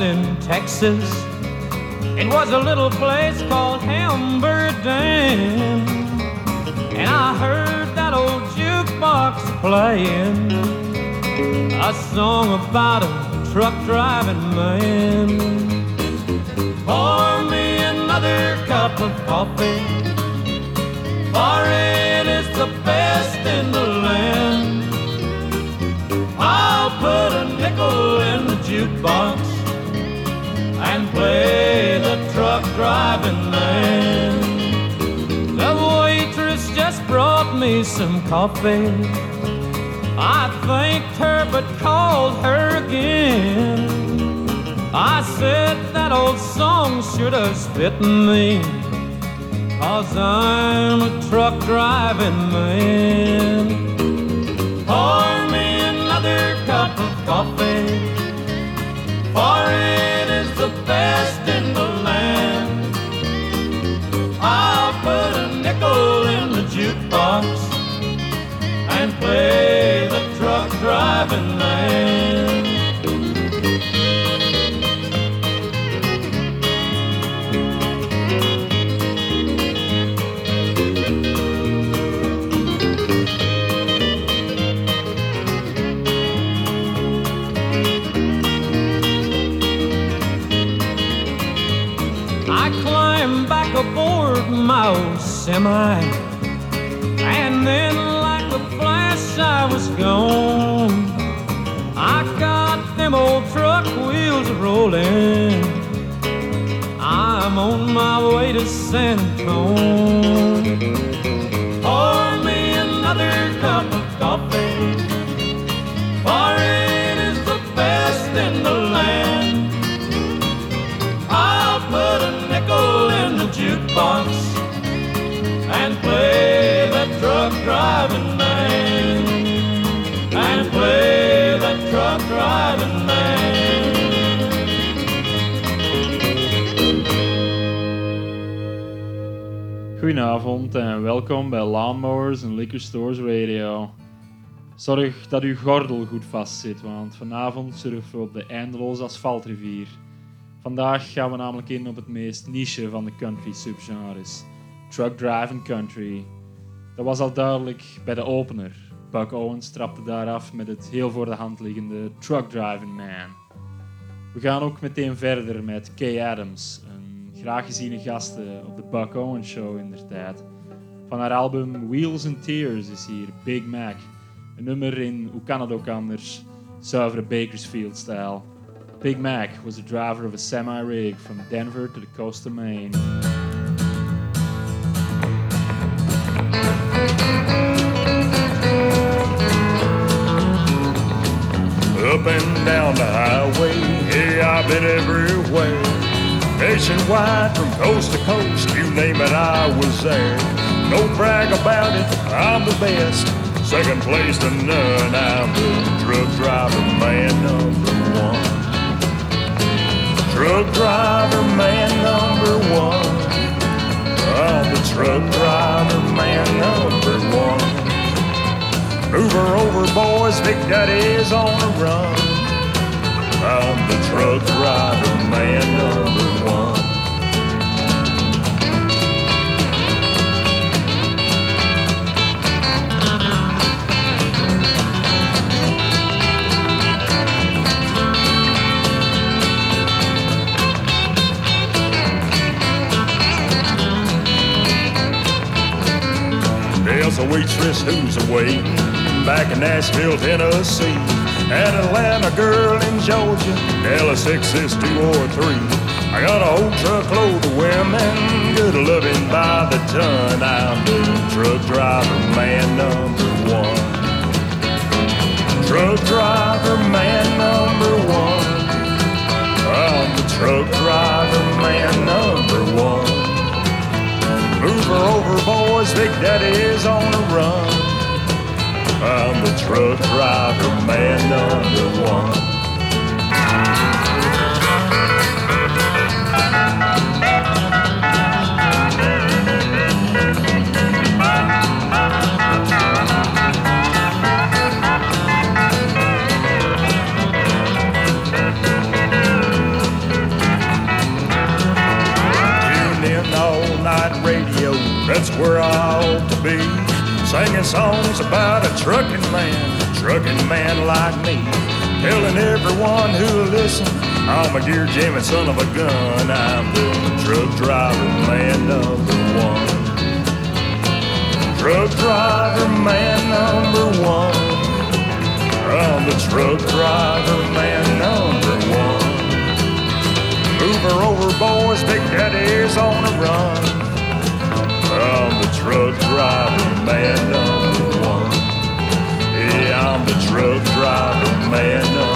in Texas. It was a little place called Dam, And I heard that old jukebox playing a song about a truck driving man. Pour me another cup of coffee, for it is the best in the land. I'll put a nickel in the jukebox and play the truck driving man. The waitress just brought me some coffee. I thanked her but called her again. I said that old song should have spit me. Cause I'm a truck driving man. Pour me another cup of coffee. The best in the land. I'll put a nickel in the jukebox and play the truck driving man. Semi, and then like a flash I was gone. I got them old truck wheels rolling. I'm on my way to San Antonio. Pour me another cup Goedenavond en welkom bij Lawnmowers and Liquor Stores Radio. Zorg dat uw gordel goed vastzit, want vanavond surfen we op de eindeloze asfaltrivier. Vandaag gaan we namelijk in op het meest niche van de country subgenres, truck driving country. Dat was al duidelijk bij de opener. Buck Owens trapte daar af met het heel voor de hand liggende Truck Driving Man. We gaan ook meteen verder met Kay Adams, graag geziene gaste op de Buck Owens Show in der tijd. Van haar album Wheels and Tears is hier Big Mac, een nummer in, hoe kan het ook anders, zuivere Bakersfield-stijl. Big Mac was the driver of a semi-rig from Denver to the coast of Maine. Up and down the highway, yeah, I've been everywhere. Nationwide, from coast to coast, you name it, I was there. No brag about it, I'm the best. Second place to none, I'm the truck driver man number one. Truck driver man number one. I'm the truck driver man number one. Move her over, boys, Big Daddy's on the run. I'm the truck driver man number one. Waitress who's away back in Nashville, Tennessee. An Atlanta girl in Georgia, LSX is two or three. I got a whole truckload of women, good loving by the ton. I'm the truck driver man number one. Truck driver man number one. I'm the truck driver man her over, boys, Big Daddy is on the run. I'm the truck driver man number one. That's where I ought to be, singing songs about a trucking man, a trucking man like me, telling everyone who'll listen, I'm a gear jamming son of a gun. I'm the truck driver man number one. Truck driver man number one. I'm the truck driver man number one. Move her over, boys, Big Daddy's on the run. I'm the truck driver man number one. Yeah, I'm the truck driver man number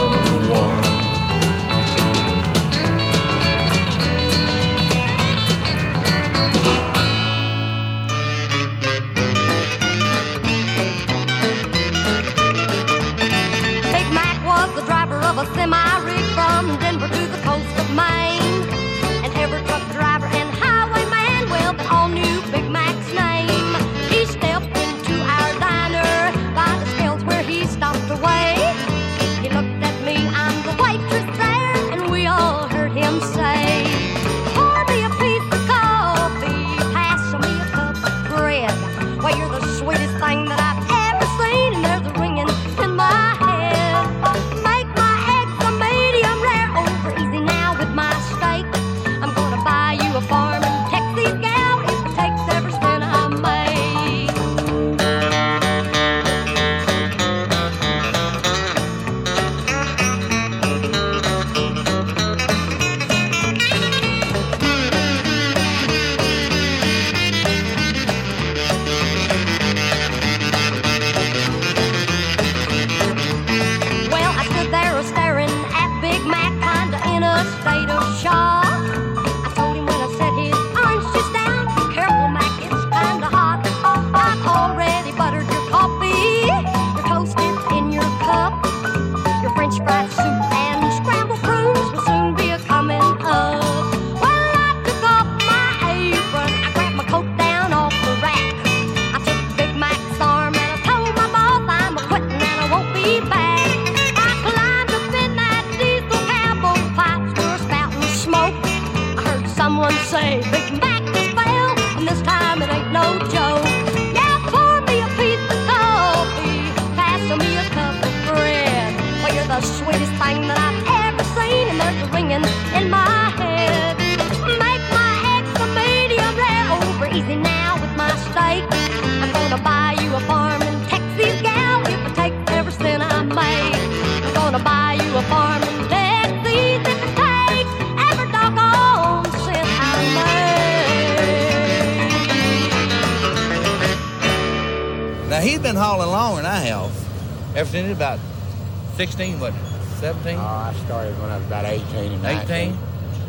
what, 17, Oh, I started when I was about 18 and 19. 18?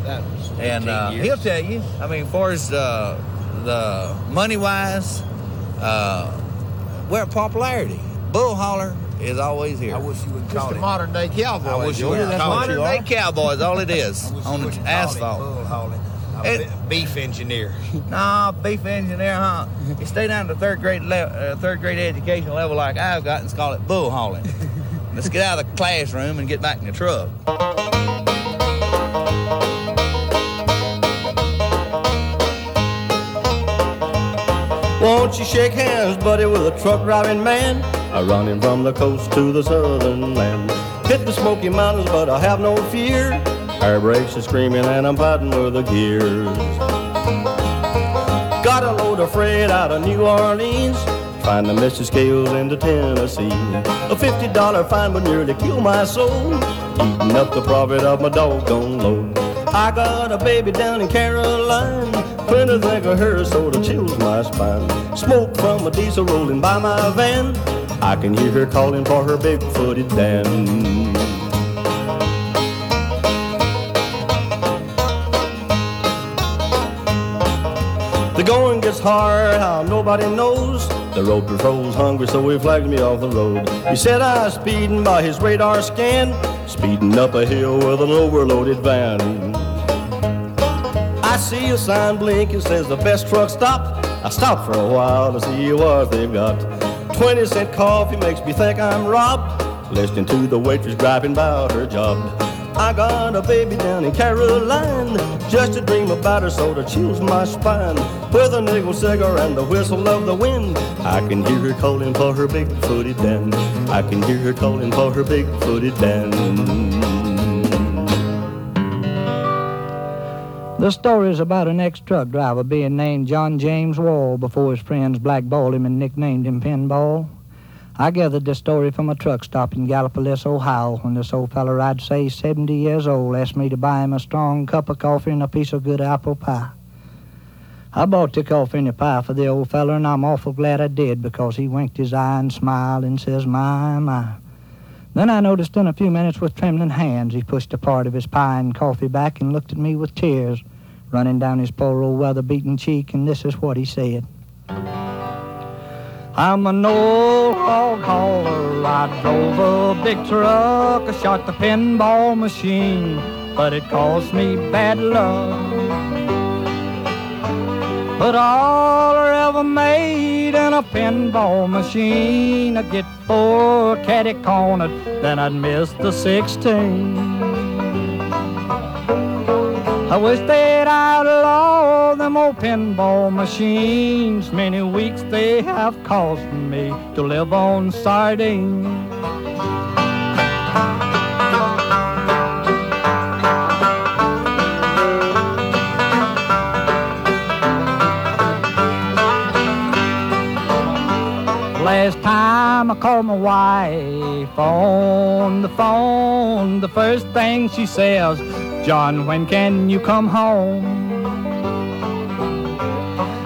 That was And uh, years. he'll tell you, I mean, as far as uh, the money wise, uh, we're at popularity. Bull hauler is always here. I wish you would call a it. modern day cowboy. I wish you would that's call it modern are. day cowboys. All it is I wish you on the wouldn't call it asphalt. bull hauling. It- beef engineer. Nah, beef engineer, huh? You stay down to third grade le- uh, third grade education level like I've got and call it bull hauling. Let's get out of the classroom and get back in the truck. Won't you shake hands, buddy, with a truck driving man? I run him from the coast to the southern land. Hit the Smoky Mountains, but I have no fear. Air brakes are screaming and I'm fighting with the gears. Got a load of freight out of New Orleans. Miss the scales into Tennessee. A $50 fine would nearly kill my soul. Eating up the profit of my doggone load. I got a baby down in Caroline. I think of her, sort of chills my spine. Smoke from a diesel rolling by my van. I can hear her calling for her big-footed Dan. The going gets hard, how nobody knows. The road patrol's hungry, so he flagged me off the road. He said I was speeding by his radar scan, speeding up a hill with an overloaded van. I see a sign blinking, says the best truck stop. I stop for a while to see what they've got. 20 cent coffee makes me think I'm robbed. Listening to the waitress griping about her job. I got a baby down in Caroline. Just to dream about her so that chills my spine. With a nickel cigar and the whistle of the wind, I can hear her calling for her big footed Dan. I can hear her calling for her big footed Dan. The story is about an ex-truck driver being named John James Wall before his friends blackballed him and nicknamed him Pinball. I gathered this story from a truck stop in Gallipolis, Ohio, when this old feller, I'd say 70 years old, asked me to buy him a strong cup of coffee and a piece of good apple pie. I bought the coffee and the pie for the old feller, and I'm awful glad I did because he winked his eye and smiled and says, My, my. Then I noticed in a few minutes with trembling hands he pushed a part of his pie and coffee back and looked at me with tears running down his poor old weather-beaten cheek, and this is what he said. I'm an old hog hauler. I drove a big truck. I shot the pinball machine, but it cost me bad luck. But all I ever made in a pinball machine, I'd get four catty cornered, then I'd miss the 16. I wish they'd outlaw them old pinball machines. Many weeks they have caused me to live on sardines. Last time I called my wife on the phone, the first thing she says, John, when can you come home?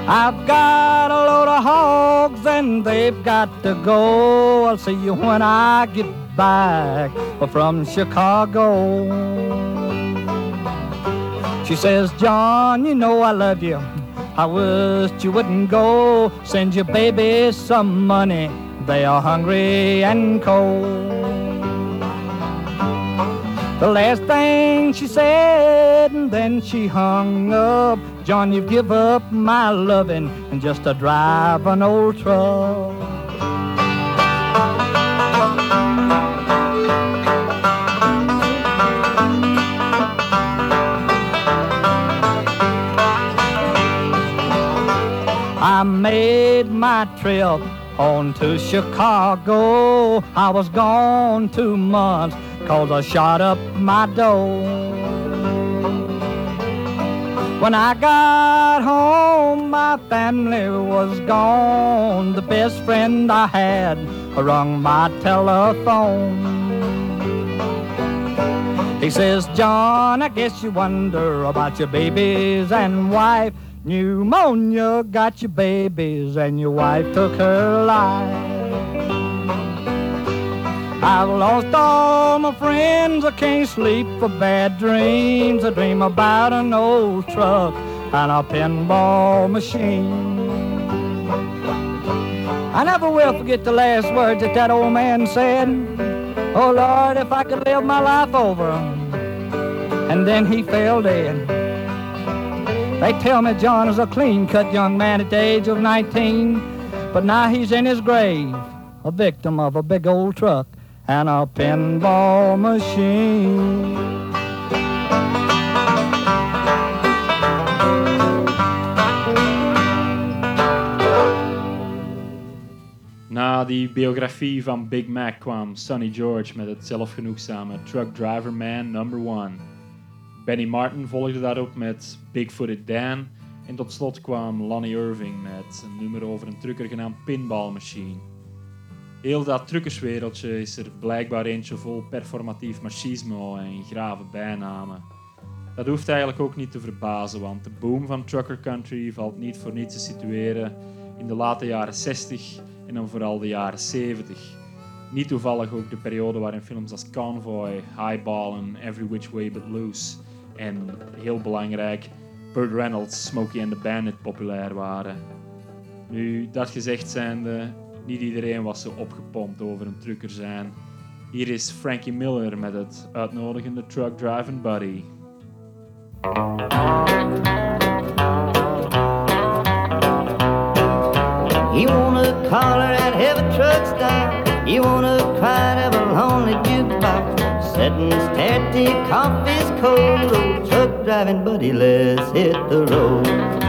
I've got a load of hogs and they've got to go. I'll see you when I get back from Chicago. She says, John, you know I love you. I wish you wouldn't go. Send your baby some money. They are hungry and cold. The last thing she said, and then she hung up. John, you've give up my loving and just to drive an old truck. I made my trip on to Chicago. I was gone two months cause I shot up my dough. When I got home, my family was gone. The best friend I had rung my telephone. He says, John, I guess you wonder about your babies and wife. Pneumonia got your babies and your wife took her life. I've lost all my friends, I can't sleep for bad dreams. I dream about an old truck and a pinball machine. I never will forget the last words that that old man said. Oh Lord, if I could live my life over. And then he fell dead. They tell me John is a clean-cut young man at the age of 19, but now he's in his grave, a victim of a big old truck and a pinball machine. Na die biografie van Big Mac kwam Sonny George met het zelfgenoegzame Truck Driver Man Number One. Benny Martin volgde daarop met Bigfooted Dan. En tot slot kwam Lonnie Irving met een nummer over een trucker genaamd Pinball Machine. Heel dat truckerswereldje is er blijkbaar eentje vol performatief machismo en grave bijnamen. Dat hoeft eigenlijk ook niet te verbazen, want de boom van trucker country valt niet voor niets te situeren in de late jaren 60 en dan vooral de jaren 70. Niet toevallig ook de periode waarin films als Convoy, Highball en Every Which Way But Loose en heel belangrijk Burt Reynolds, Smokey and the Bandit populair waren. Nu, dat gezegd zijnde, niet iedereen was zo opgepompt over een trucker zijn. Hier is Frankie Miller met het uitnodigende Truck Driving Buddy. You wanna collar at heavy truck stop. You wanna cry a lonely jukebox. Stared tatty coffee's cold. Old truck driving buddy, let's hit the road.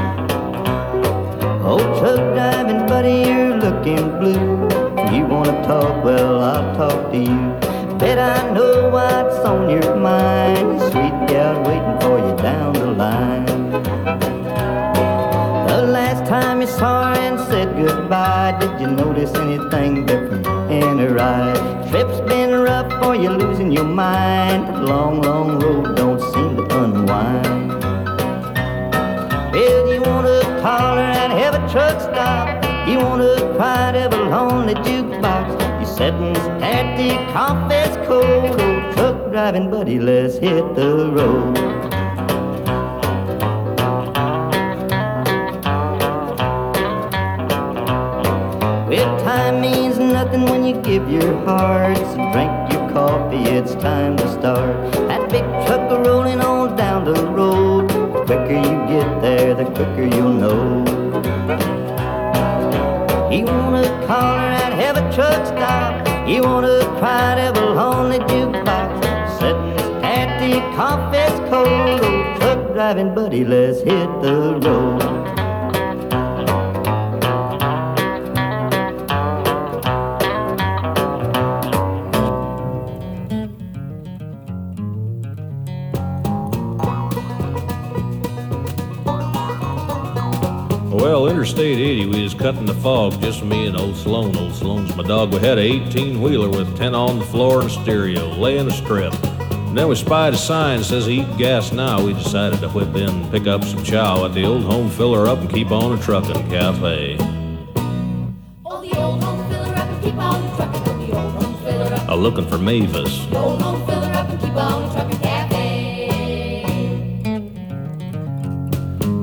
Old truck driving buddy, you're looking blue. You wanna talk? Well, I'll talk to you. Bet I know what's on your mind. Sweet gal waiting for you down the line. The last time you saw her and said goodbye, did you notice anything different in her eye? Trip's been rough or you losing your mind. Long, long road don't seem to unwind. Well, you wanna call her and have a truck stop. You wanna to a lonely jukebox. You sitting at the coffee's cold. Old truck driving buddy, let's hit the road. Well, time means nothing when you give your heart. So drink your coffee, it's time to start. That big truck rolling on down the road. Get there, the quicker you'll know. He wanna call her and have a truck stop. He wanna cry to a lonely jukebox. Sitting at the coffee's cold. Old truck driving buddy, let's hit the road. Well, 80, we was cutting the fog, just me and old Sloan. Old Sloan's my dog. We had a 18 wheeler with 10 on the floor and a stereo, laying a strip. And then we spied a sign that says eat gas now. We decided to whip in and pick up some chow at the old home filler up and keep on a truckin' cafe. Oh, the old home filler up and keep on trucking. Oh, the old home filler up. A looking for Mavis. The old home filler up and keep on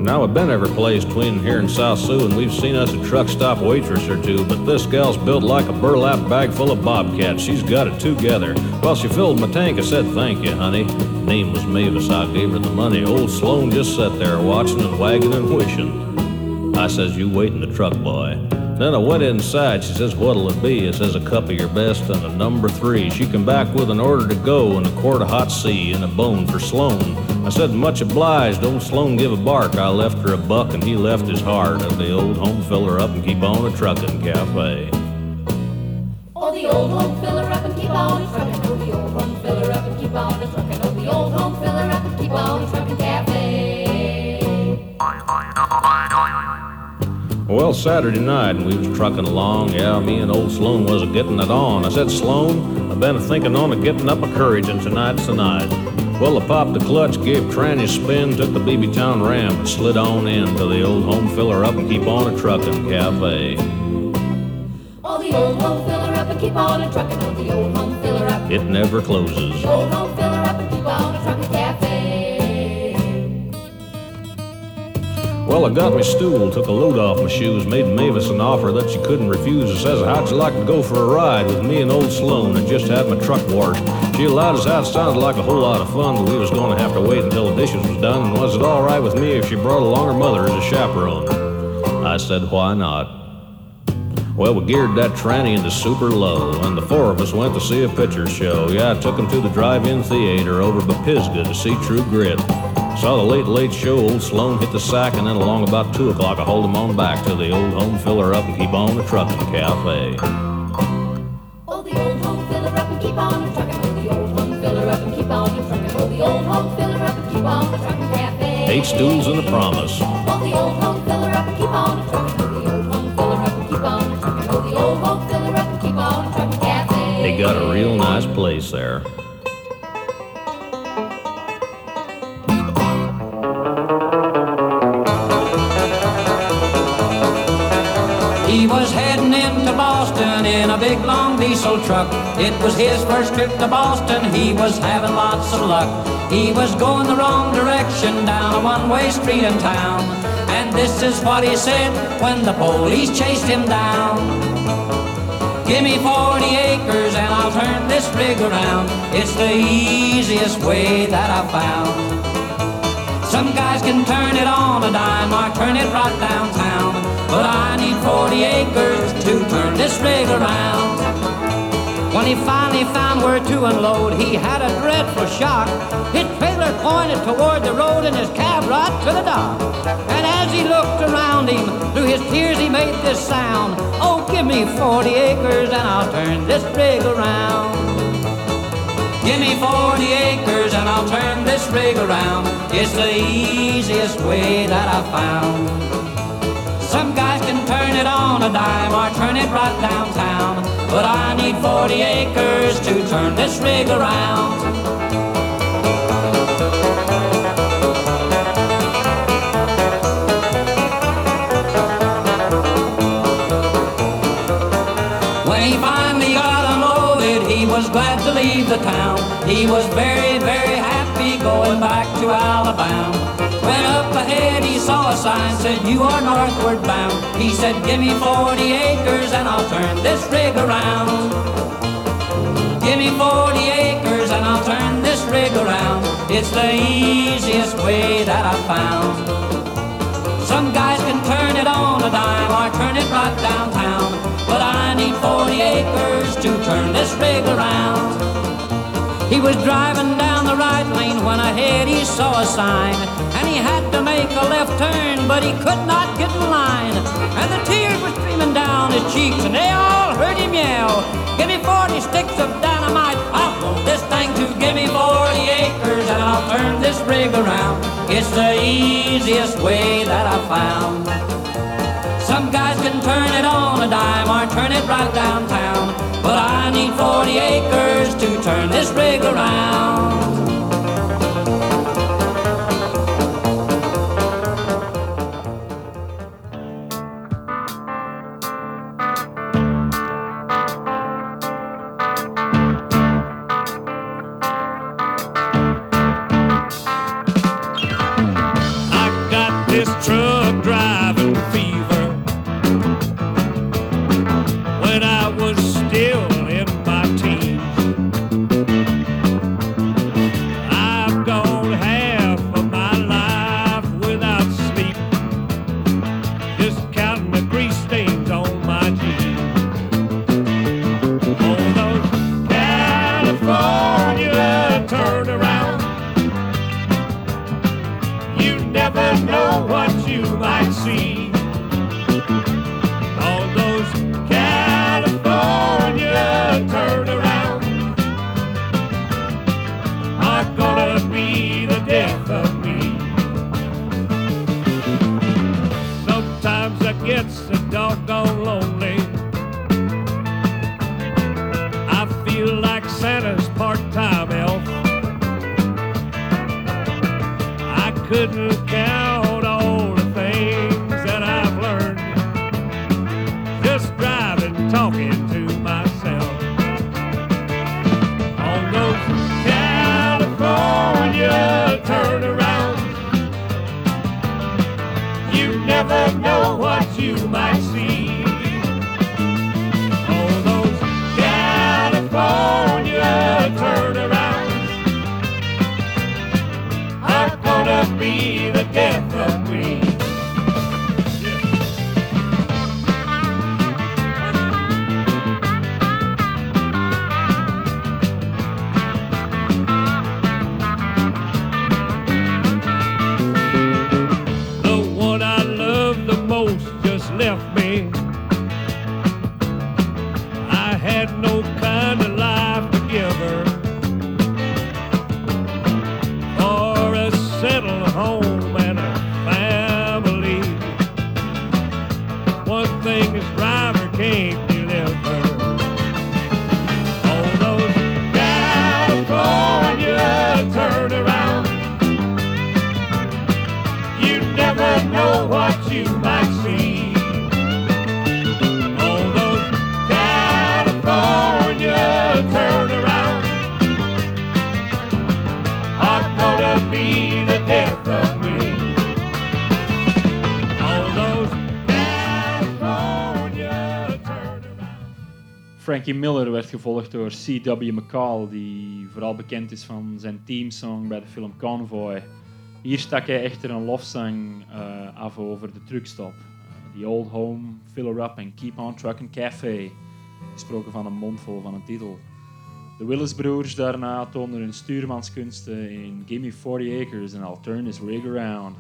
Now, I've been every place between here and South Sioux, and we've seen us a truck stop waitress or two, but this gal's built like a burlap bag full of bobcats. She's got it together. Well, she filled my tank. I said, Thank you, honey. Name was Mavis. I gave her the money. Old Sloan just sat there watching and wagging and wishing. I says, You wait in the truck, boy. Then I went inside. She says, What'll it be? It says, A cup of your best and a number three. She come back with an order to go and a quart of hot sea and a bone for Sloan. I said, Much obliged. Old Sloan give a bark. I left her a buck and he left his heart. And the old home filler up and keep on a truckin' cafe. Oh, the old home filler up and keep on trucking. Oh, the old home filler up and keep on trucking. Oh, the old home filler up and keep on trucking cafe. Well, Saturday night, and we was trucking along. Yeah, me and old Sloan was a getting it on. I said, Sloan, I've been thinking on a getting up a courage, and tonight's the night. Well, I popped the clutch, gave tranny a spin, took the BB Town ramp, and slid on in to the old home filler up and keep on a trucking cafe. Oh, the old home filler up and keep on trucking. Oh, the old home filler up. It never closes. Old home filler Well, I got my stool, took a load off my shoes, made Mavis an offer that she couldn't refuse. I says, How'd you like to go for a ride with me and old Sloan? I just had my truck washed. She allowed us out, sounded like a whole lot of fun, but we was going to have to wait until the dishes was done. And was it all right with me if she brought along her mother as a chaperone? I said, Why not? Well, we geared that tranny into super low, and the four of us went to see a picture show. Yeah, I took him to the drive-in theater over by Pisgah to see True Grit. Saw the late, late show, old Sloan hit the sack, and then along about 2 o'clock I hauled him on back to the old home filler up and keep on the trucking cafe. Oh, the old home filler up and keep on trucking. Oh, the old home filler up and keep on trucking. Oh, the old home filler up and keep on trucking cafe. Eight stools and a promise. Oh, the old home big long diesel truck. It was his first trip to Boston. He was having lots of luck. He was going the wrong direction down a one-way street in town. And this is what he said when the police chased him down. Give me 40 acres and I'll turn this rig around. It's the easiest way that I've found. Some guys can turn it on a dime or turn it right downtown. But I need 40 acres to turn this rig around. When he finally found where to unload, he had a dreadful shock. His trailer pointed toward the road and his cab right to the dock. And as he looked around him, through his tears he made this sound. Oh, give me 40 acres and I'll turn this rig around. Give me 40 acres and I'll turn this rig around. It's the easiest way that I found. On a dime or turn it right downtown. But I need 40 acres to turn this rig around. When he finally got unloaded, he was glad to leave the town. He was very, very happy going back to Alabama. Saw a sign said, You are northward bound. He said, Give me 40 acres and I'll turn this rig around. Give me 40 acres and I'll turn this rig around. It's the easiest way that I've found. Some guys can turn it on a dime or turn it right downtown. But I need 40 acres to turn this rig around. He was driving down the right lane when ahead he saw a sign. And he had to make a left turn, but he could not get in line. And the tears were streaming down his cheeks, and they all heard him yell. Give me 40 sticks of dynamite. I want this thing to give me 40 acres, and I'll turn this rig around. It's the easiest way that I found. Some guys can turn it on a dime or turn it right downtown. But I need 40 acres to turn this rig around. Like Santa's part-time elf. I couldn't Frankie Miller werd gevolgd door C.W. McCall, die vooral bekend is van zijn teamsong bij de film Convoy. Hier stak hij echter een lofzang eh, af over de truckstop. Eh, The Old Home, Fill Her Up en Keep On Trucking Café. Gesproken van een mondvol van een titel. De Willis-broers daarna toonden hun stuurmanskunsten in Gimme 40 Acres en Alternus Rig Around.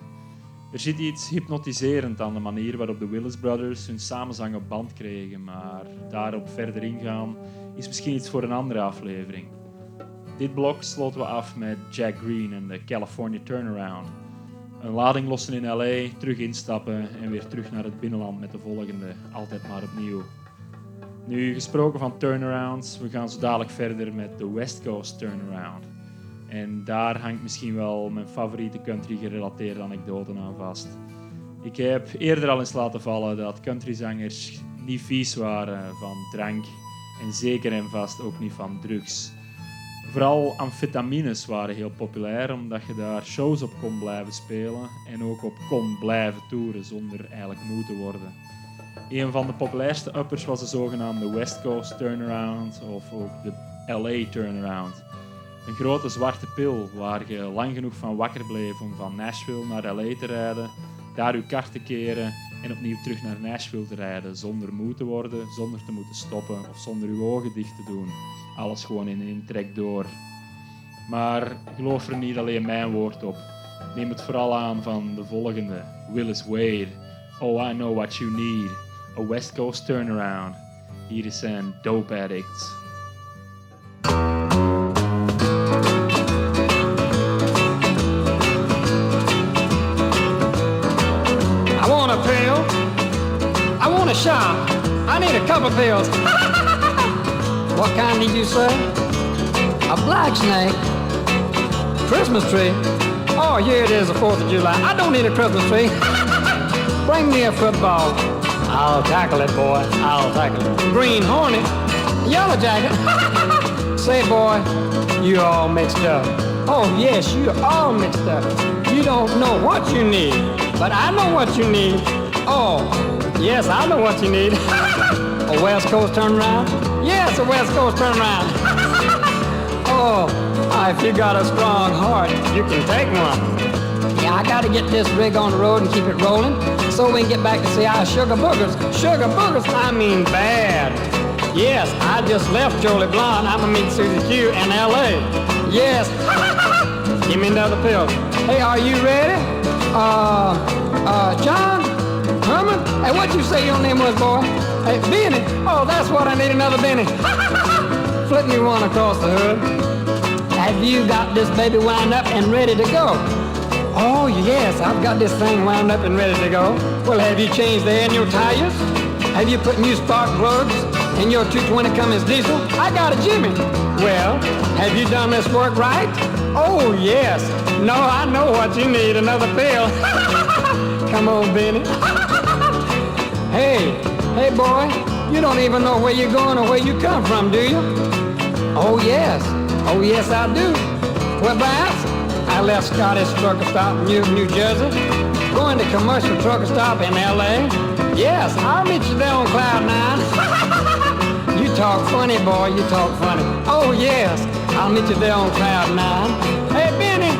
Er zit iets hypnotiserend aan de manier waarop de Willis Brothers hun samenzang op band kregen, maar daarop verder ingaan is misschien iets voor een andere aflevering. Dit blok sloten we af met Jack Green en de California Turnaround. Een lading lossen in LA, terug instappen en weer terug naar het binnenland met de volgende, altijd maar opnieuw. Nu, gesproken van turnarounds, we gaan zo dadelijk verder met de West Coast Turnaround. En daar hangt misschien wel mijn favoriete country gerelateerde anekdote aan vast. Ik heb eerder al eens laten vallen dat countryzangers niet vies waren van drank en zeker en vast ook niet van drugs. Vooral amfetamines waren heel populair omdat je daar shows op kon blijven spelen en ook op kon blijven toeren zonder eigenlijk moe te worden. Een van de populairste uppers was de zogenaamde West Coast Turnaround of ook de LA Turnaround. Een grote zwarte pil waar je lang genoeg van wakker bleef om van Nashville naar LA te rijden, daar uw kar te keren en opnieuw terug naar Nashville te rijden zonder moe te worden, zonder te moeten stoppen of zonder uw ogen dicht te doen. Alles gewoon in één trek door. Maar geloof er niet alleen mijn woord op. Neem het vooral aan van de volgende, Willis Wade. Oh, I know what you need. A West Coast turnaround. Hier is zijn Dope Addicts. Need a couple pills. what kind did you say? A black snake. Christmas tree. Oh, here it is, the 4th of July. I don't need a Christmas tree. Bring me a football. I'll tackle it, boy. I'll tackle it. Green hornet. Yellow jacket. Say, boy, you all mixed up. Oh, yes, you're all mixed up. You don't know what you need, but I know what you need. Oh, yes, I know what you need. a West Coast turnaround? Yes, a West Coast turnaround. oh, ah, if you got a strong heart, you can take one. Yeah, I gotta get this rig on the road and keep it rolling so we can get back to see our sugar boogers. Sugar boogers, I mean bad. Yes, I just left Jolie Blonde. I'm gonna meet Susie Q in LA. Yes. Give me another pill. Hey, are you ready? Uh, uh, John? Herman? Hey, what you say your name was, boy? Hey, Benny. Oh, that's what I need, another Benny. Flip me one across the hood. Have you got this baby wound up and ready to go? Oh, yes, I've got this thing wound up and ready to go. Well, have you changed the air in your tires? Have you put new spark plugs in your 220 Cummins diesel? I got a Jimmy. Well, have you done this work right? Oh, yes. No, I know what you need, another pill. Come on, Benny. hey, hey, boy, you don't even know where you're going or where you come from, do you? Oh, yes. Oh, yes, I do. Whereabouts? I left Scotty's trucker stop in New, Jersey, going to commercial trucker stop in L.A. Yes, I'll meet you there on Cloud Nine. you talk funny, boy, you talk funny. Oh, yes, I'll meet you there on Cloud Nine. Hey, Benny,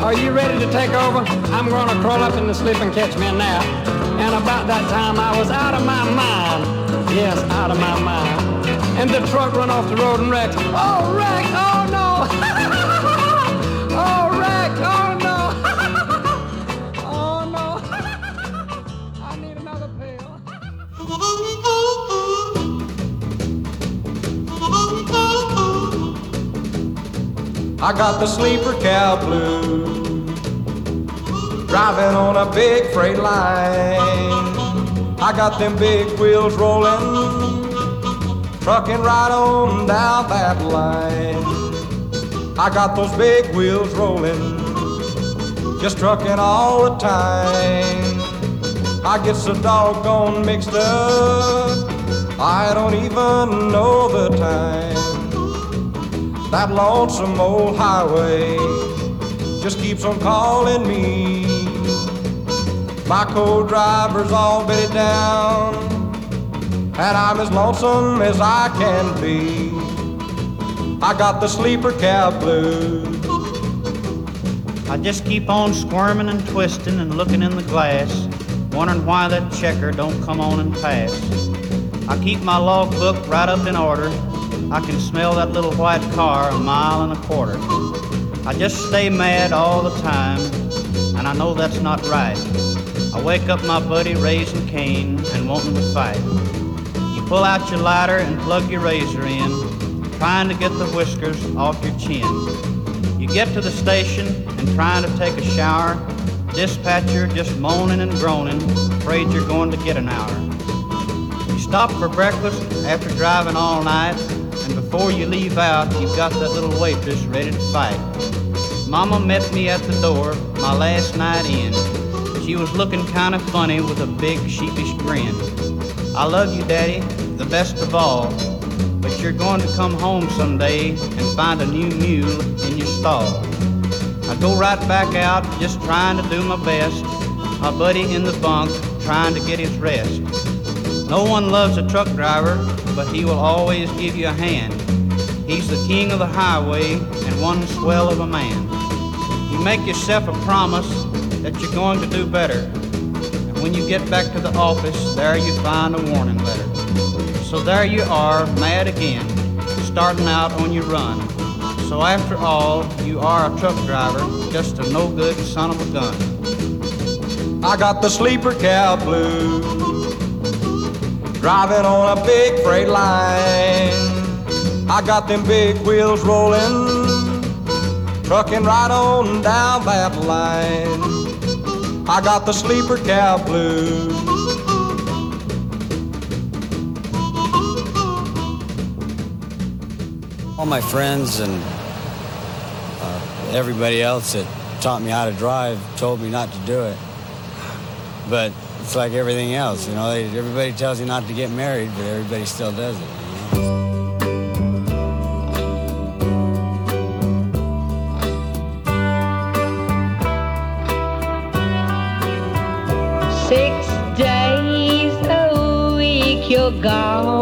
are you ready to take over? I'm going to crawl up in the sleep and catch me a nap. And about that time, I was out of my mind. Yes, out of my mind. And the truck run off the road and wrecked. Oh, wrecked! Oh, no! oh, wrecked! Oh, no! oh, no! I need another pill. I got the sleeper cow blue, driving on a big freight line. I got them big wheels rolling, trucking right on down that line. I got those big wheels rolling, just trucking all the time. I get so doggone mixed up, I don't even know the time. That lonesome old highway just keeps on calling me. My co-driver's all bedded down, and I'm as lonesome as I can be. I got the sleeper cab blues. I just keep on squirming and twisting and looking in the glass, wondering why that checker don't come on and pass. I keep my logbook right up in order, I can smell that little white car a mile and a quarter. I just stay mad all the time, and I know that's not right. I wake up my buddy raising Cain and wanting to fight. You pull out your lighter and plug your razor in, trying to get the whiskers off your chin. You get to the station and trying to take a shower, dispatcher just moaning and groaning, afraid you're going to get an hour. You stop for breakfast after driving all night, and before you leave out, you've got that little waitress ready to fight. Mama met me at the door my last night in. She was looking kind of funny with a big sheepish grin. I love you, Daddy, the best of all, but you're going to come home someday and find a new mule in your stall. I go right back out, just trying to do my best. My buddy in the bunk, trying to get his rest. No one loves a truck driver, but he will always give you a hand. He's the king of the highway and one swell of a man. You make yourself a promise that you're going to do better. And when you get back to the office, there you find a warning letter. So there you are, mad again, starting out on your run. So after all, you are a truck driver, just a no good son of a gun. I got the sleeper cab blues, driving on a big freight line. I got them big wheels rolling, trucking right on down that line. I got the sleeper cab blues. All my friends and uh, everybody else that taught me how to drive told me not to do it. But it's like everything else, you know. Everybody tells you not to get married, but everybody still does it. You know? Gone.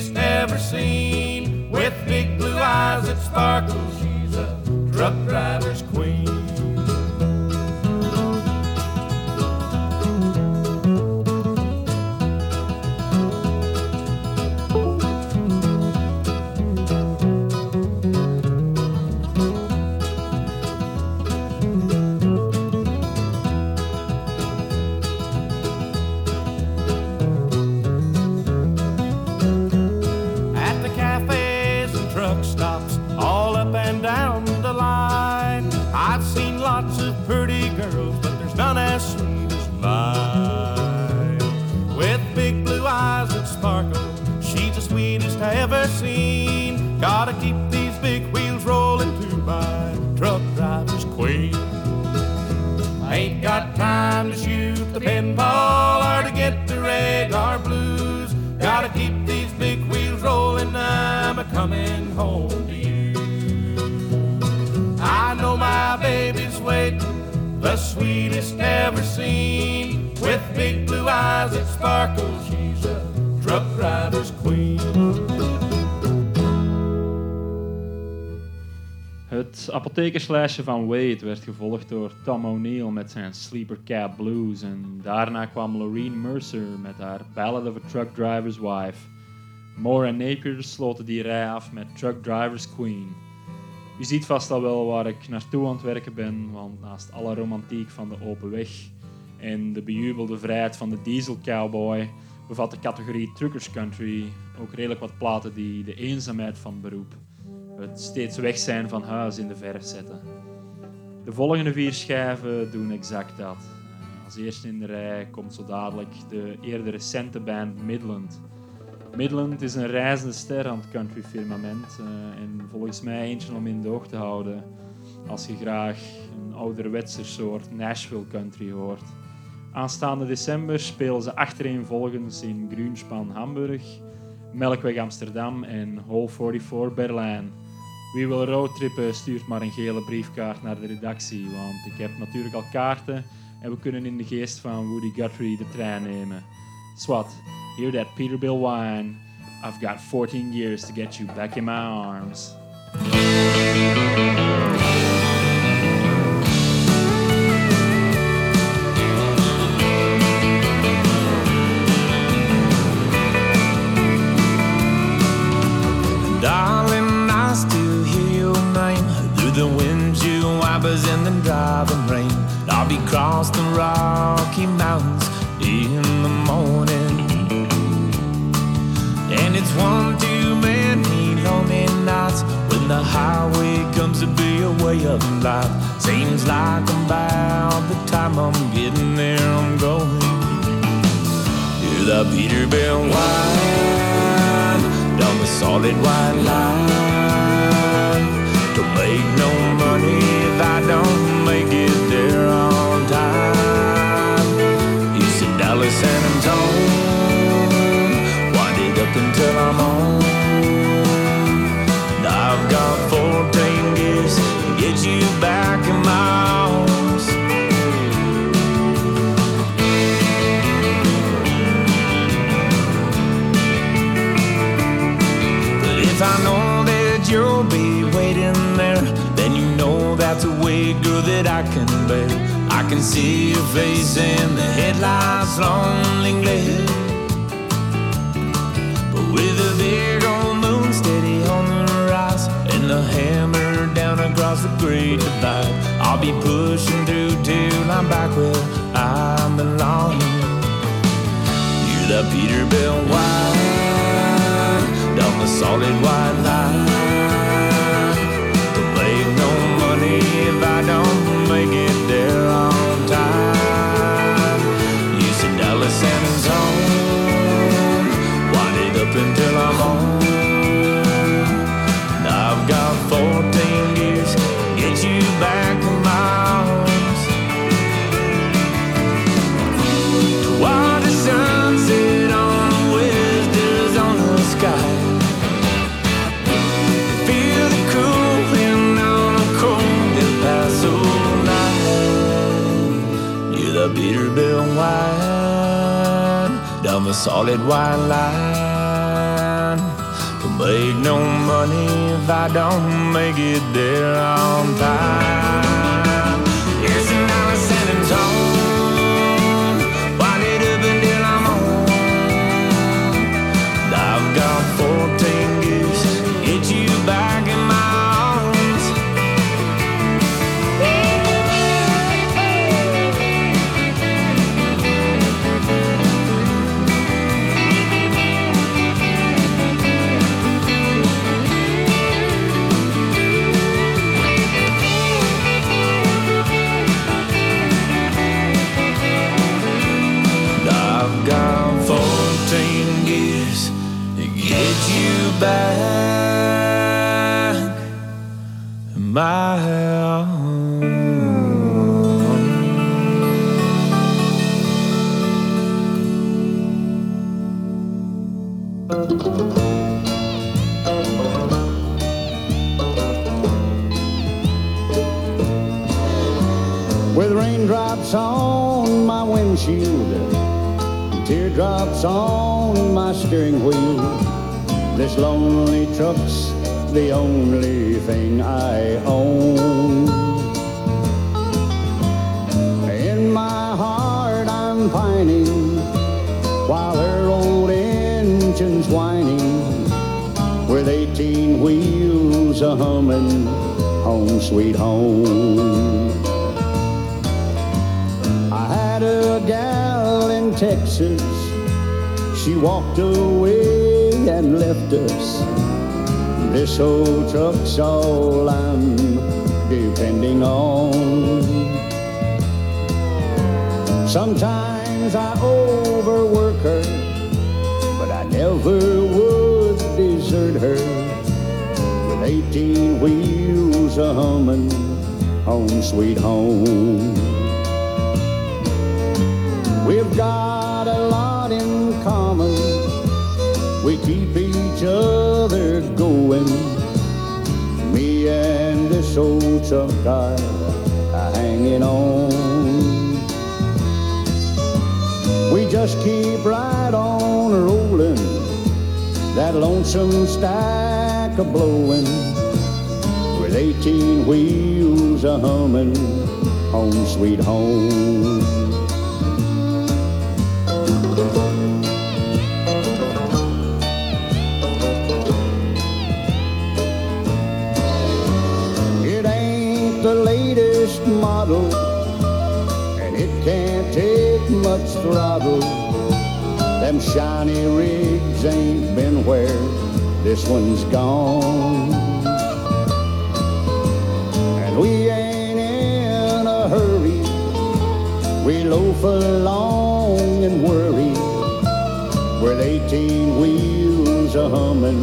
Sweetest ever seen, with big blue eyes that sparkle. She's a truck driver's Het apothekerslijstje van Wade werd gevolgd door Tom O'Neill met zijn Sleeper Cab Blues. En daarna kwam Loreen Mercer met haar Ballad of a Truck Driver's Wife. Moore en Napier sloten die rij af met Truck Driver's Queen. U ziet vast al wel waar ik naartoe aan het werken ben, want naast alle romantiek van de open weg en de bejubelde vrijheid van de diesel cowboy bevat de categorie Truckers Country ook redelijk wat platen die de eenzaamheid van beroep het steeds weg zijn van huis in de verf zetten. De volgende vier schijven doen exact dat. Als eerste in de rij komt zo dadelijk de eerder recente band Midland. Midland is een reizende ster aan het country firmament eh, en volgens mij eentje om in de oog te houden als je graag een ouderwetse soort Nashville country hoort. Aanstaande december spelen ze achtereenvolgens in Grunspan Hamburg, Melkweg Amsterdam en Hall 44 Berlijn. Wie wil roadtrippen, stuurt maar een gele briefkaart naar de redactie, want ik heb natuurlijk al kaarten en we kunnen in de geest van Woody Guthrie de trein nemen. Swat, hear that Peterbilt whine. I've got 14 years to get you back in my arms. The Peterbilt white down the solid white line. Solid white line. Don't make no money if I don't make it there on time. Back my with raindrops on my windshield, teardrops on my steering wheel. This lonely truck's the only thing I own. In my heart, I'm pining while her old engine's whining with 18 wheels a humming home sweet home. I had a gal in Texas. She walked away and left us. This old truck's all I'm depending on. Sometimes I overwork her, but I never would desert her. With 18 wheels a humming, home sweet home. We've got each other going. Me and this old are are hanging on. We just keep right on rolling. That lonesome stack a blowing. With 18 wheels a humming. Home sweet home. Much throttle. Them shiny rigs ain't been where this one's gone. And we ain't in a hurry, we loaf along and worry. With 18 wheels a humming,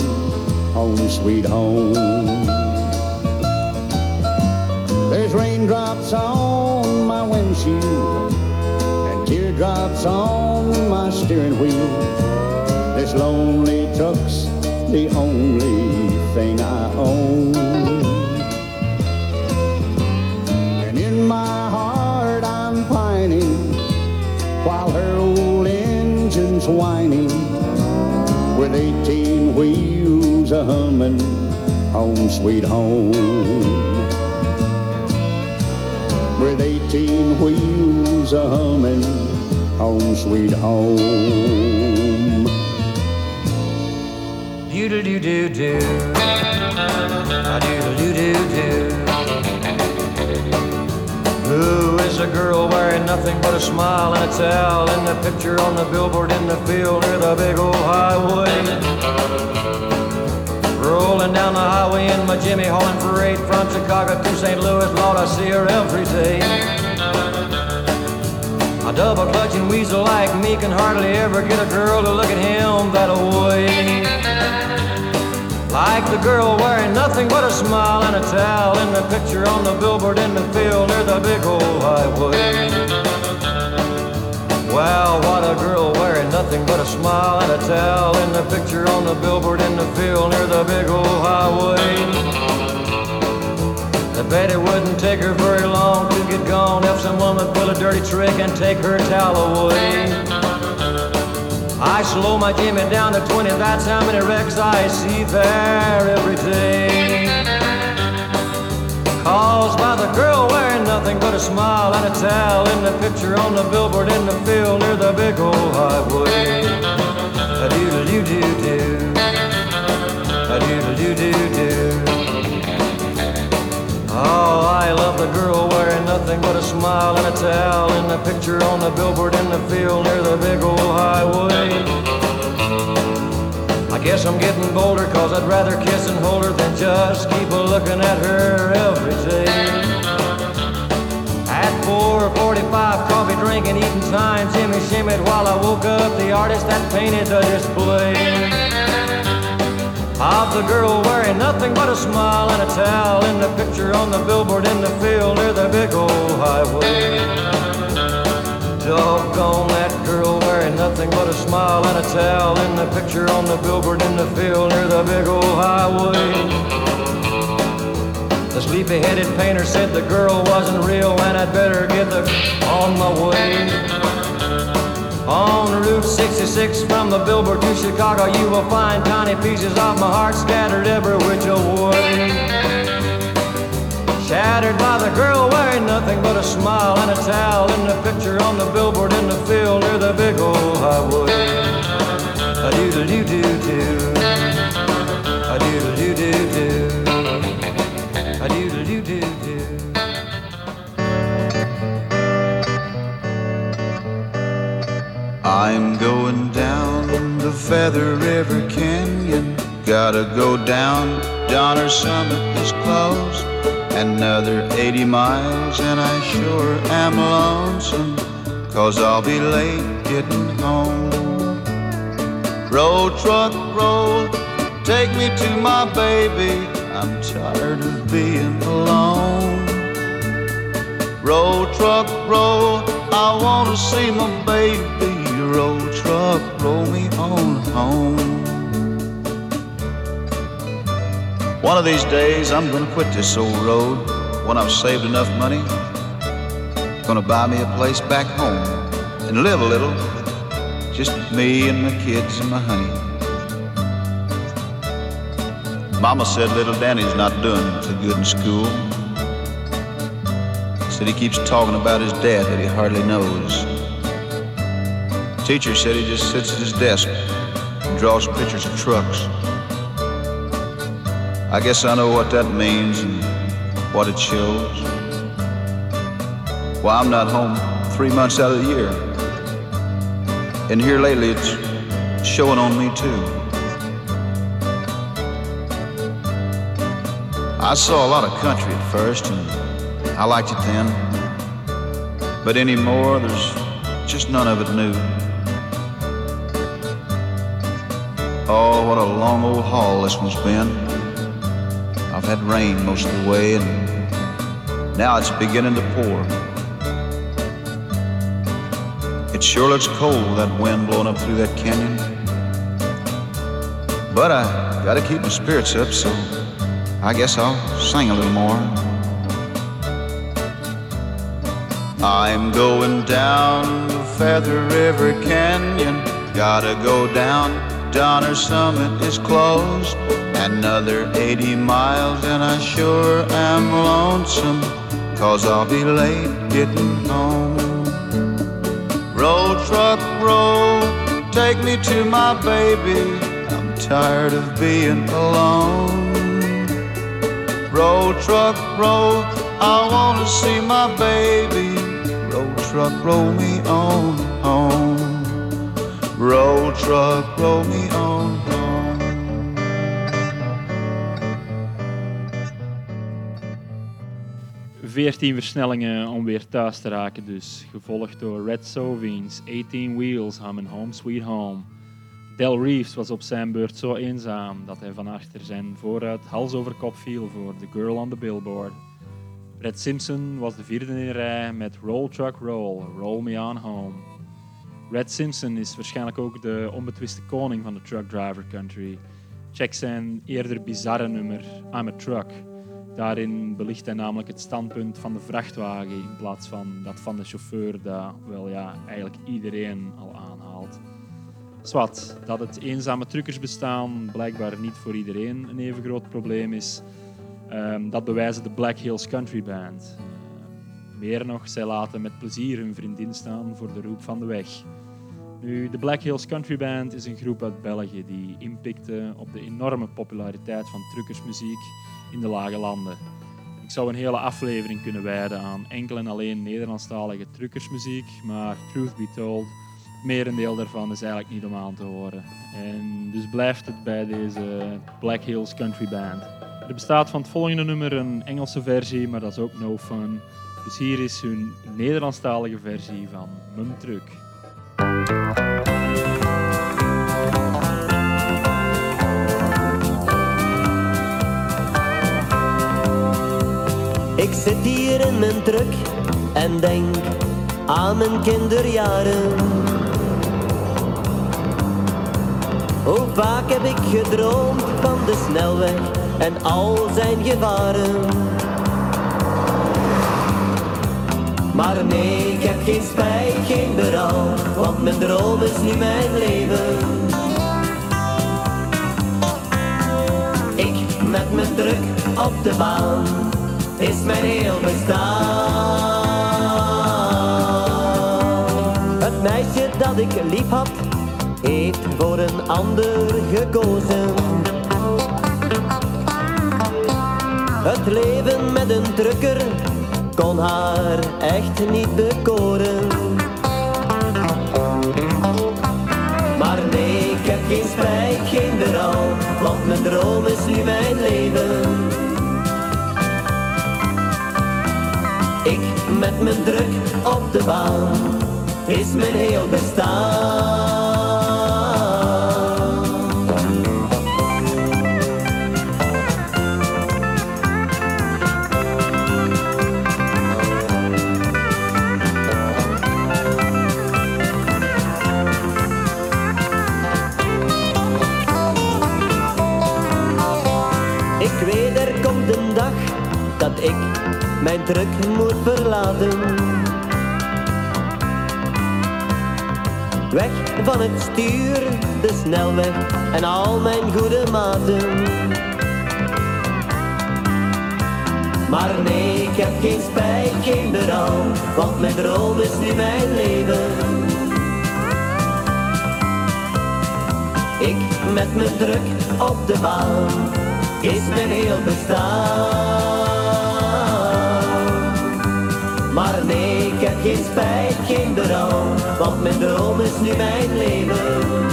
home sweet home. There's raindrops on my windshield teardrops on my steering wheel. This lonely truck's the only thing I own. And in my heart I'm pining while her old engine's whining with 18 wheels a humming home sweet home with 18 wheels a humming home sweet home. Doodle doo doo doo. A doodle doo doo doo. Who is a girl wearing nothing but a smile and a towel in the picture on the billboard in the field near the big old highway? Rolling down the highway in my Jimmy hauling freight from Chicago to St. Louis, Lord, I see her every day. A double clutching weasel like me can hardly ever get a girl to look at him that way. Like the girl wearing nothing but a smile and a towel in the picture on the billboard in the field near the big old highway. Wow, what a girl wearing nothing but a smile and a towel in the picture on the billboard in the field near the big old highway. I bet it wouldn't take her very long to get gone if some woman pull a dirty trick and take her towel away. I slow my Jimmy down to 20, that's how many wrecks I see there every day. Caused by the girl wearing nothing but a smile and a towel in the picture on the billboard in the field near the big old highway. A doodle doo doo doo. A doodle doo doo doo. Oh, I love the girl wearing nothing but a smile and a towel in the picture on the billboard in the field near the big old highway. I guess I'm getting bolder cause I'd rather kiss and hold her than just keep a looking at her every day. At 4.45, coffee drinking, eating time, Jimmy shimmied while I woke up the artist that painted the display. Of the girl wearing nothing but a smile and a towel in the picture on the billboard in the field near the big old highway. Doggone that girl wearing nothing but a smile and a towel in the picture on the billboard in the field near the big old highway. The sleepy-headed painter said the girl wasn't real and I'd better get the on my way. On Route 66 from the billboard to Chicago, you will find tiny pieces of my heart scattered every which way. Shattered by the girl wearing nothing but a smile and a towel in the picture on the billboard in the field near the big old highway. A doodle doo doo doo. A doodle doo doo doo. A doodle I'm going down the Feather River Canyon. Gotta go down, Donner Summit is closed. Another 80 miles, and I sure am lonesome. Cause I'll be late getting home. Roll, truck, roll, take me to my baby. I'm tired of being alone. Roll, truck, roll, I wanna see my baby. Roll, truck, roll me on home. One of these days, I'm gonna quit this old road when I've saved enough money. Gonna buy me a place back home and live a little. Just me and my kids and my honey. Mama said little Danny's not doing so good in school. Said he keeps talking about his dad that he hardly knows. Teacher said he just sits at his desk and draws pictures of trucks. I guess I know what that means and what it shows. Why I'm not home three months out of the year. And here lately it's showing on me too. I saw a lot of country at first and I liked it then. But anymore, there's just none of it new. Oh, what a long old haul this one's been. I've had rain most of the way, and now it's beginning to pour. It sure looks cold, that wind blowing up through that canyon. But I gotta keep my spirits up, so I guess I'll sing a little more. I'm going down the Feather River Canyon. Gotta go down, Donner Summit is closed. Another 80 miles, and I sure am lonesome. Cause I'll be late getting home. Road truck, roll, take me to my baby. I'm tired of being alone. Road truck, roll, I wanna see my baby. Road truck, roll me on. Roll, truck, roll me on home. 14 versnellingen om weer thuis te raken dus. Gevolgd door Red Soviens, 18 Wheels, Humming Home Sweet Home. Del Reeves was op zijn beurt zo eenzaam dat hij van achter zijn vooruit hals over kop viel voor The Girl on the Billboard. Red Simpson was de vierde in rij met Roll Truck Roll, Roll Me On Home. Red Simpson is waarschijnlijk ook de onbetwiste koning van de truck driver country. Check zijn eerder bizarre nummer I'm a Truck. Daarin belicht hij namelijk het standpunt van de vrachtwagen in plaats van dat van de chauffeur, dat wel ja, eigenlijk iedereen al aanhaalt. Zwat, dat het eenzame truckersbestaan blijkbaar niet voor iedereen een even groot probleem is, ehm, dat bewijzen de Black Hills Country Band. Meer nog, zij laten met plezier hun vriendin staan voor de roep van de weg. Nu, de Black Hills Country Band is een groep uit België die inpikte op de enorme populariteit van truckersmuziek in de lage landen. Ik zou een hele aflevering kunnen wijden aan enkel en alleen Nederlandstalige truckersmuziek, maar truth be told, het merendeel daarvan is eigenlijk niet om aan te horen. En dus blijft het bij deze Black Hills Country Band. Er bestaat van het volgende nummer een Engelse versie, maar dat is ook no fun. Dus hier is hun Nederlandstalige versie van Mum Truck. Ik zit hier in mijn truck en denk aan mijn kinderjaren. Hoe vaak heb ik gedroomd van de snelweg en al zijn gevaren. Maar nee, ik heb geen spijt, geen berouw, want mijn droom is nu mijn leven. Ik met mijn druk op de baan, is mijn heel bestaan. Het meisje dat ik lief had, heeft voor een ander gekozen. Het leven met een drukker kon haar echt niet bekoren. Maar nee, ik heb geen spijt, geen berouw, want mijn droom is nu mijn leven. Ik met mijn druk op de baan, is mijn heel bestaan. Ik mijn druk moet verlaten. Weg van het stuur, de snelweg en al mijn goede maten. Maar nee, ik heb geen spijt, geen berouw, want mijn droom is nu mijn leven. Ik met mijn druk op de baan, is mijn heel bestaan. Geen spijt, geen berouw, want mijn droom is nu mijn leven.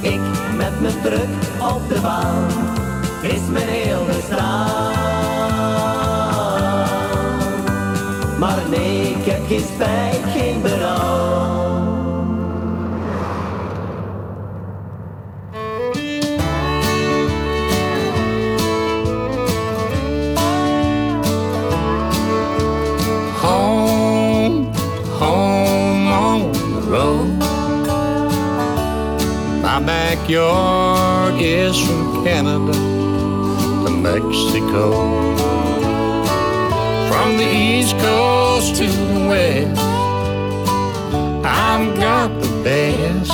Ik met mijn druk op de baan, is mijn heel bestaan. Maar nee, ik heb geen spijt, geen berouw. Backyard is from Canada to Mexico. From the East Coast to the West, I've got the best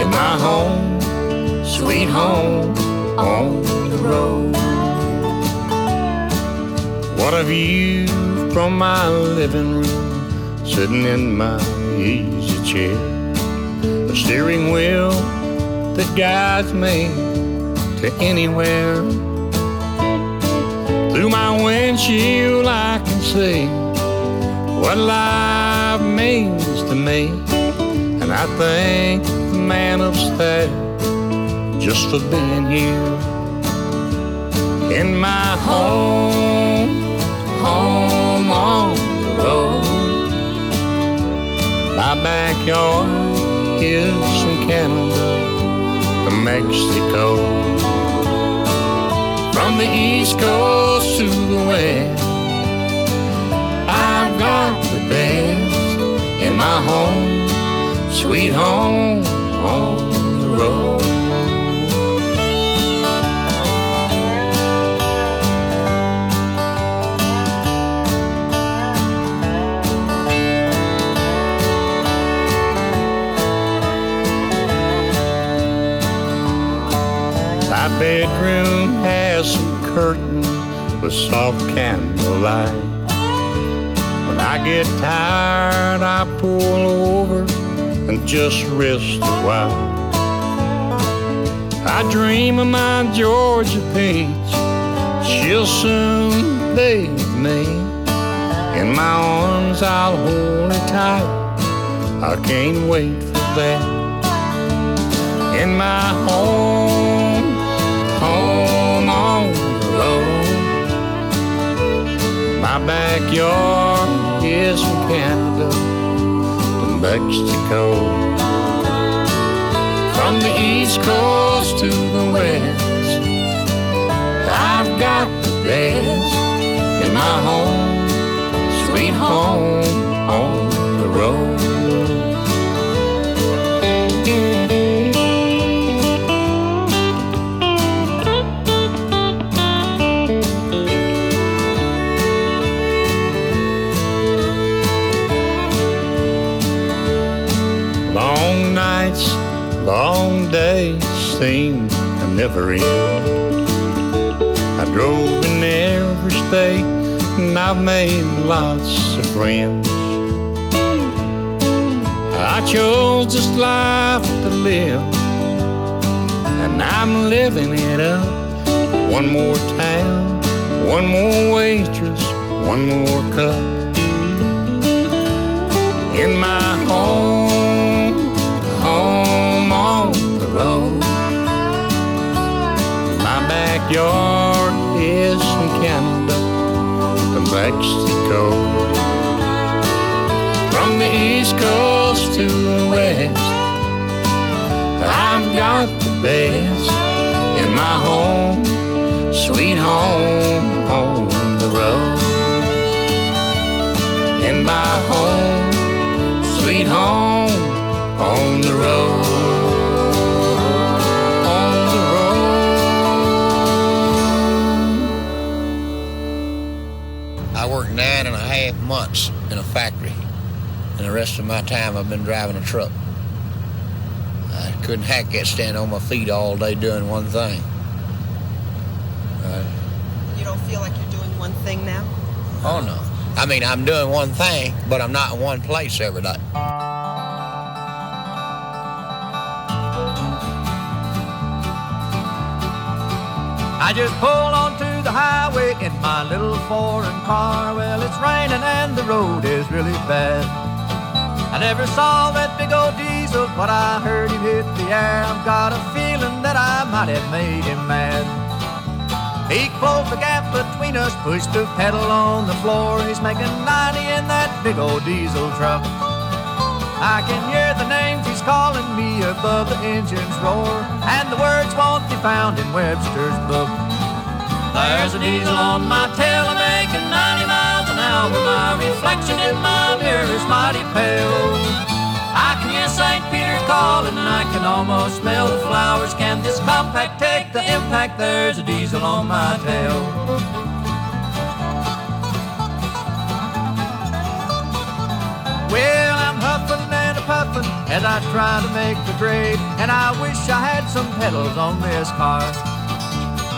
in my home, sweet home on the road. What a view from my living room, sitting in my easy chair. A steering wheel that guides me to anywhere. Through my windshield, I can see what life means to me. And I thank the man upstairs just for being here in my home, home on the road. My backyard is from Canada Mexico. From the East Coast to the West, I've got the best in my home, sweet home on the road. My bedroom has some curtains with soft candlelight. When I get tired, I pull over and just rest a while. I dream of my Georgia peach. She'll soon be me. In my arms, I'll hold her tight. I can't wait for that. In my home, backyard is from Canada to Mexico. From the east coast to the west, I've got the best in my home, sweet home on the road. Never end. I drove in every state and I've made lots of friends. I chose this life to live, and I'm living it up. One more town, one more waitress, one more cup. In my home, backyard is from Canada to Mexico. From the east coast to the west, I've got the best in my home, sweet home on the road. In my home, months in a factory, and the rest of my time I've been driving a truck. I couldn't hack that stand on my feet all day doing one thing. Uh, You don't feel like you're doing one thing now? oh no. I mean, I'm doing one thing, but I'm not in one place every day. I just pull onto the highway in my little foreign car. Well, it's raining and the road is really bad. I never saw that big old diesel, but I heard him hit the air. I've got a feeling that I might have made him mad. He closed the gap between us, pushed the pedal on the floor. He's making 90 in that big old diesel truck. I can hear the names he's calling me above the engine's roar, and the words won't be found in Webster's book. There's a diesel on my tail, I'm making 90 miles an hour. My reflection in my mirror is mighty pale. I can hear St. Peter calling, and I can almost smell the flowers. Can this compact take the impact? There's a diesel on my tail. Well, I'm huffing and a puffing as I try to make the grade, and I wish I had some pedals on this car.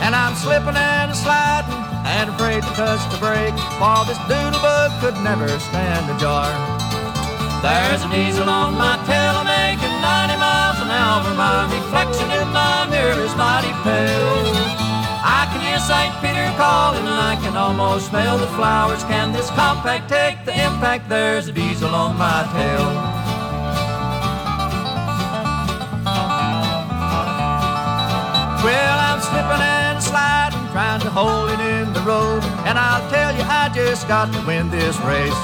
And I'm slipping and sliding and afraid to touch the brake, for this doodlebug could never stand a jar. There's a diesel on my tail, making 90 miles an hour. My reflection in my mirror is mighty pale. I can hear St. Peter calling, and I can almost smell the flowers. Can this compact take the impact? There's a diesel on my tail. Well, I'm slipping trying to hold it in the road. And I'll tell you, I just got to win this race.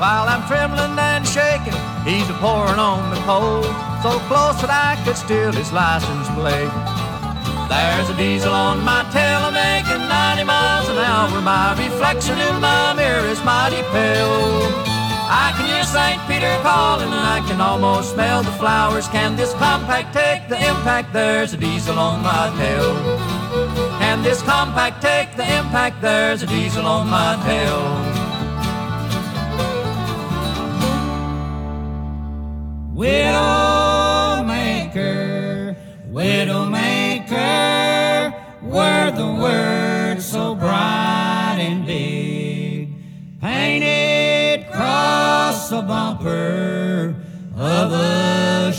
While I'm trembling and shaking, he's a pouring on the cold. So close that I could steal his license plate. There's a diesel on my tail, I'm making 90 miles an hour. My reflection in my mirror is mighty pale. I can hear St. Peter calling, and I can almost smell the flowers. Can this compact take the impact? There's a diesel on my tail this compact, take the impact, there's a diesel on my tail. Widowmaker, Widowmaker, were the words so bright and big, painted across the bumper of a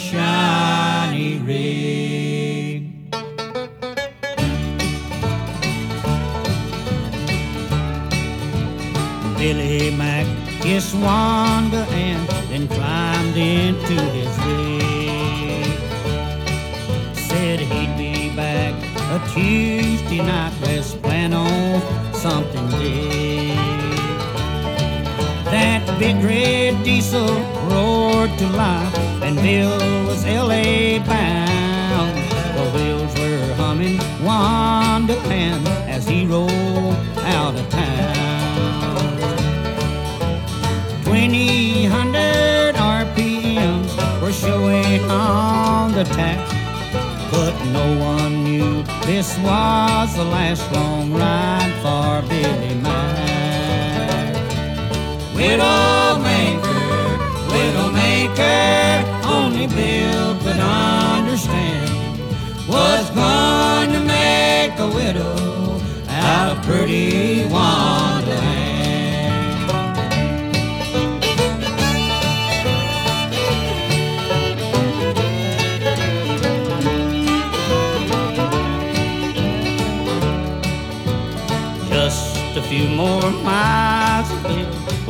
Wanda and then climbed into his rig. Said he'd be back a Tuesday night. Let's plan on something big. That big red diesel roared to life, and Bill was L.A. bound. The wheels were humming Wonderland as he rolled tap, but no one knew this was the last long ride for Billy Mack. Widowmaker, Widowmaker, only Bill could understand. Was going to make a widow out of pretty Wonderland.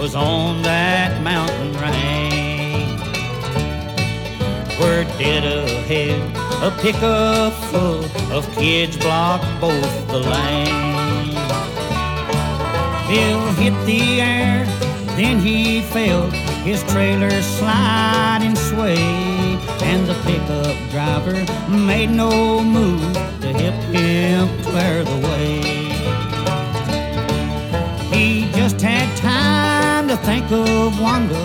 Was on that mountain range. Where dead ahead, a pickup full of kids blocked both the lanes. Bill hit the air, then he felt his trailer slide and sway, and the pickup driver made no move to help him clear the way. Think of Wanda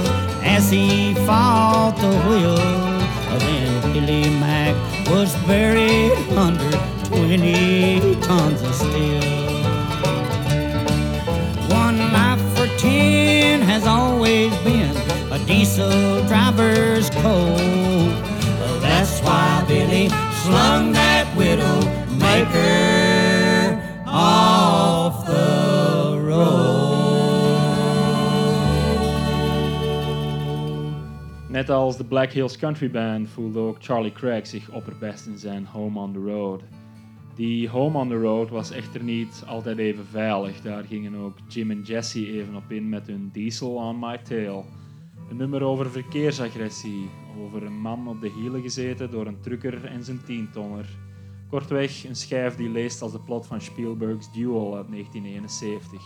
as he fought the wheel. Then Billy Mack was buried under 20 tons of steel. One life for ten has always been a diesel driver's code. That's why Billy slung that widow maker Net als de Black Hills Country Band voelde ook Charlie Craig zich opperbest in zijn Home on the Road. Die Home on the Road was echter niet altijd even veilig. Daar gingen ook Jim en Jesse even op in met hun Diesel on My Tail. Een nummer over verkeersagressie, over een man op de hielen gezeten door een trucker en zijn tientonner. Kortweg een schijf die leest als de plot van Spielberg's Duel uit 1971.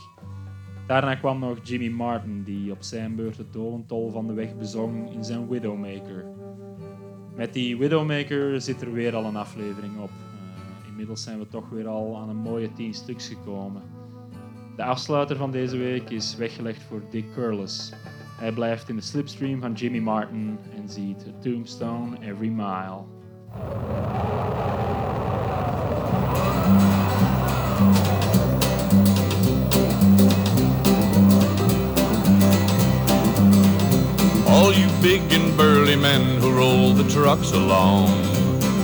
Daarna kwam nog Jimmy Martin, die op zijn beurt het dolentol van de weg bezong in zijn Widowmaker. Met die Widowmaker zit er weer al een aflevering op. Uh, inmiddels zijn we toch weer al aan een mooie tien stuks gekomen. De afsluiter van deze week is weggelegd voor Dick Curless. Hij blijft in de slipstream van Jimmy Martin en ziet A Tombstone Every Mile. All you big and burly men who roll the trucks along,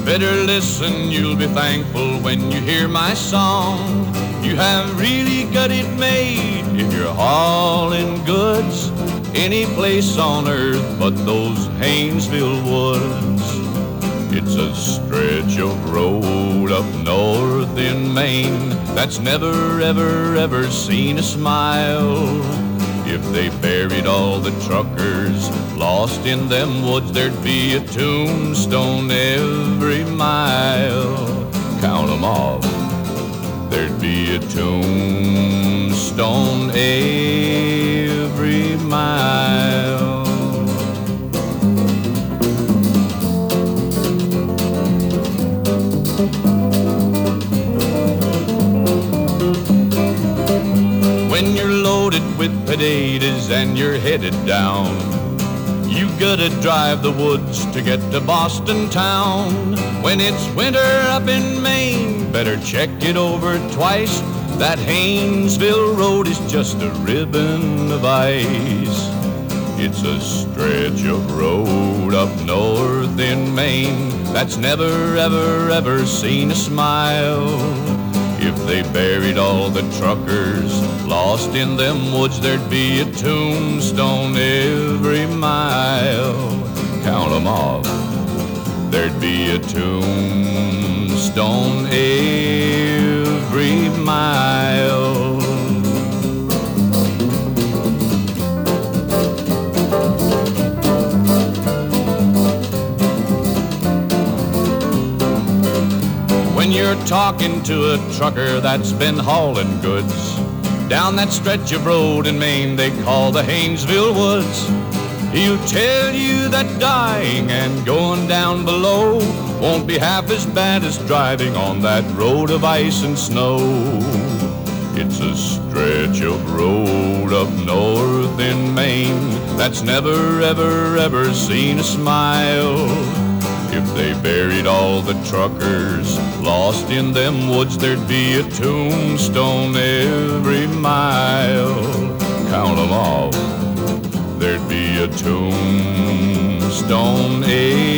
better listen, you'll be thankful when you hear my song. You have really got it made if you're hauling goods any place on earth but those Haynesville woods. It's a stretch of road up north in Maine that's never, ever, ever seen a smile. If they buried all the truckers lost in them woods, there'd be a tombstone every mile. Count 'em off. There'd be a tombstone every mile. With potatoes and you're headed down, you gotta drive the woods to get to Boston town. When it's winter up in Maine, better check it over twice. That Haynesville road is just a ribbon of ice. It's a stretch of road up north in Maine that's never, ever, ever seen a smile. If they buried all the truckers Lost in them woods, there'd be a tombstone every mile. Count 'em off. There'd be a tombstone every mile. When you're talking to a trucker that's been hauling goods down that stretch of road in Maine they call the Haynesville Woods. He'll tell you that dying and going down below won't be half as bad as driving on that road of ice and snow. It's a stretch of road up north in Maine that's never, ever, ever seen a smile. If they buried all the truckers lost in them woods, there'd be a tombstone every mile. Count 'em all. There'd be a tombstone every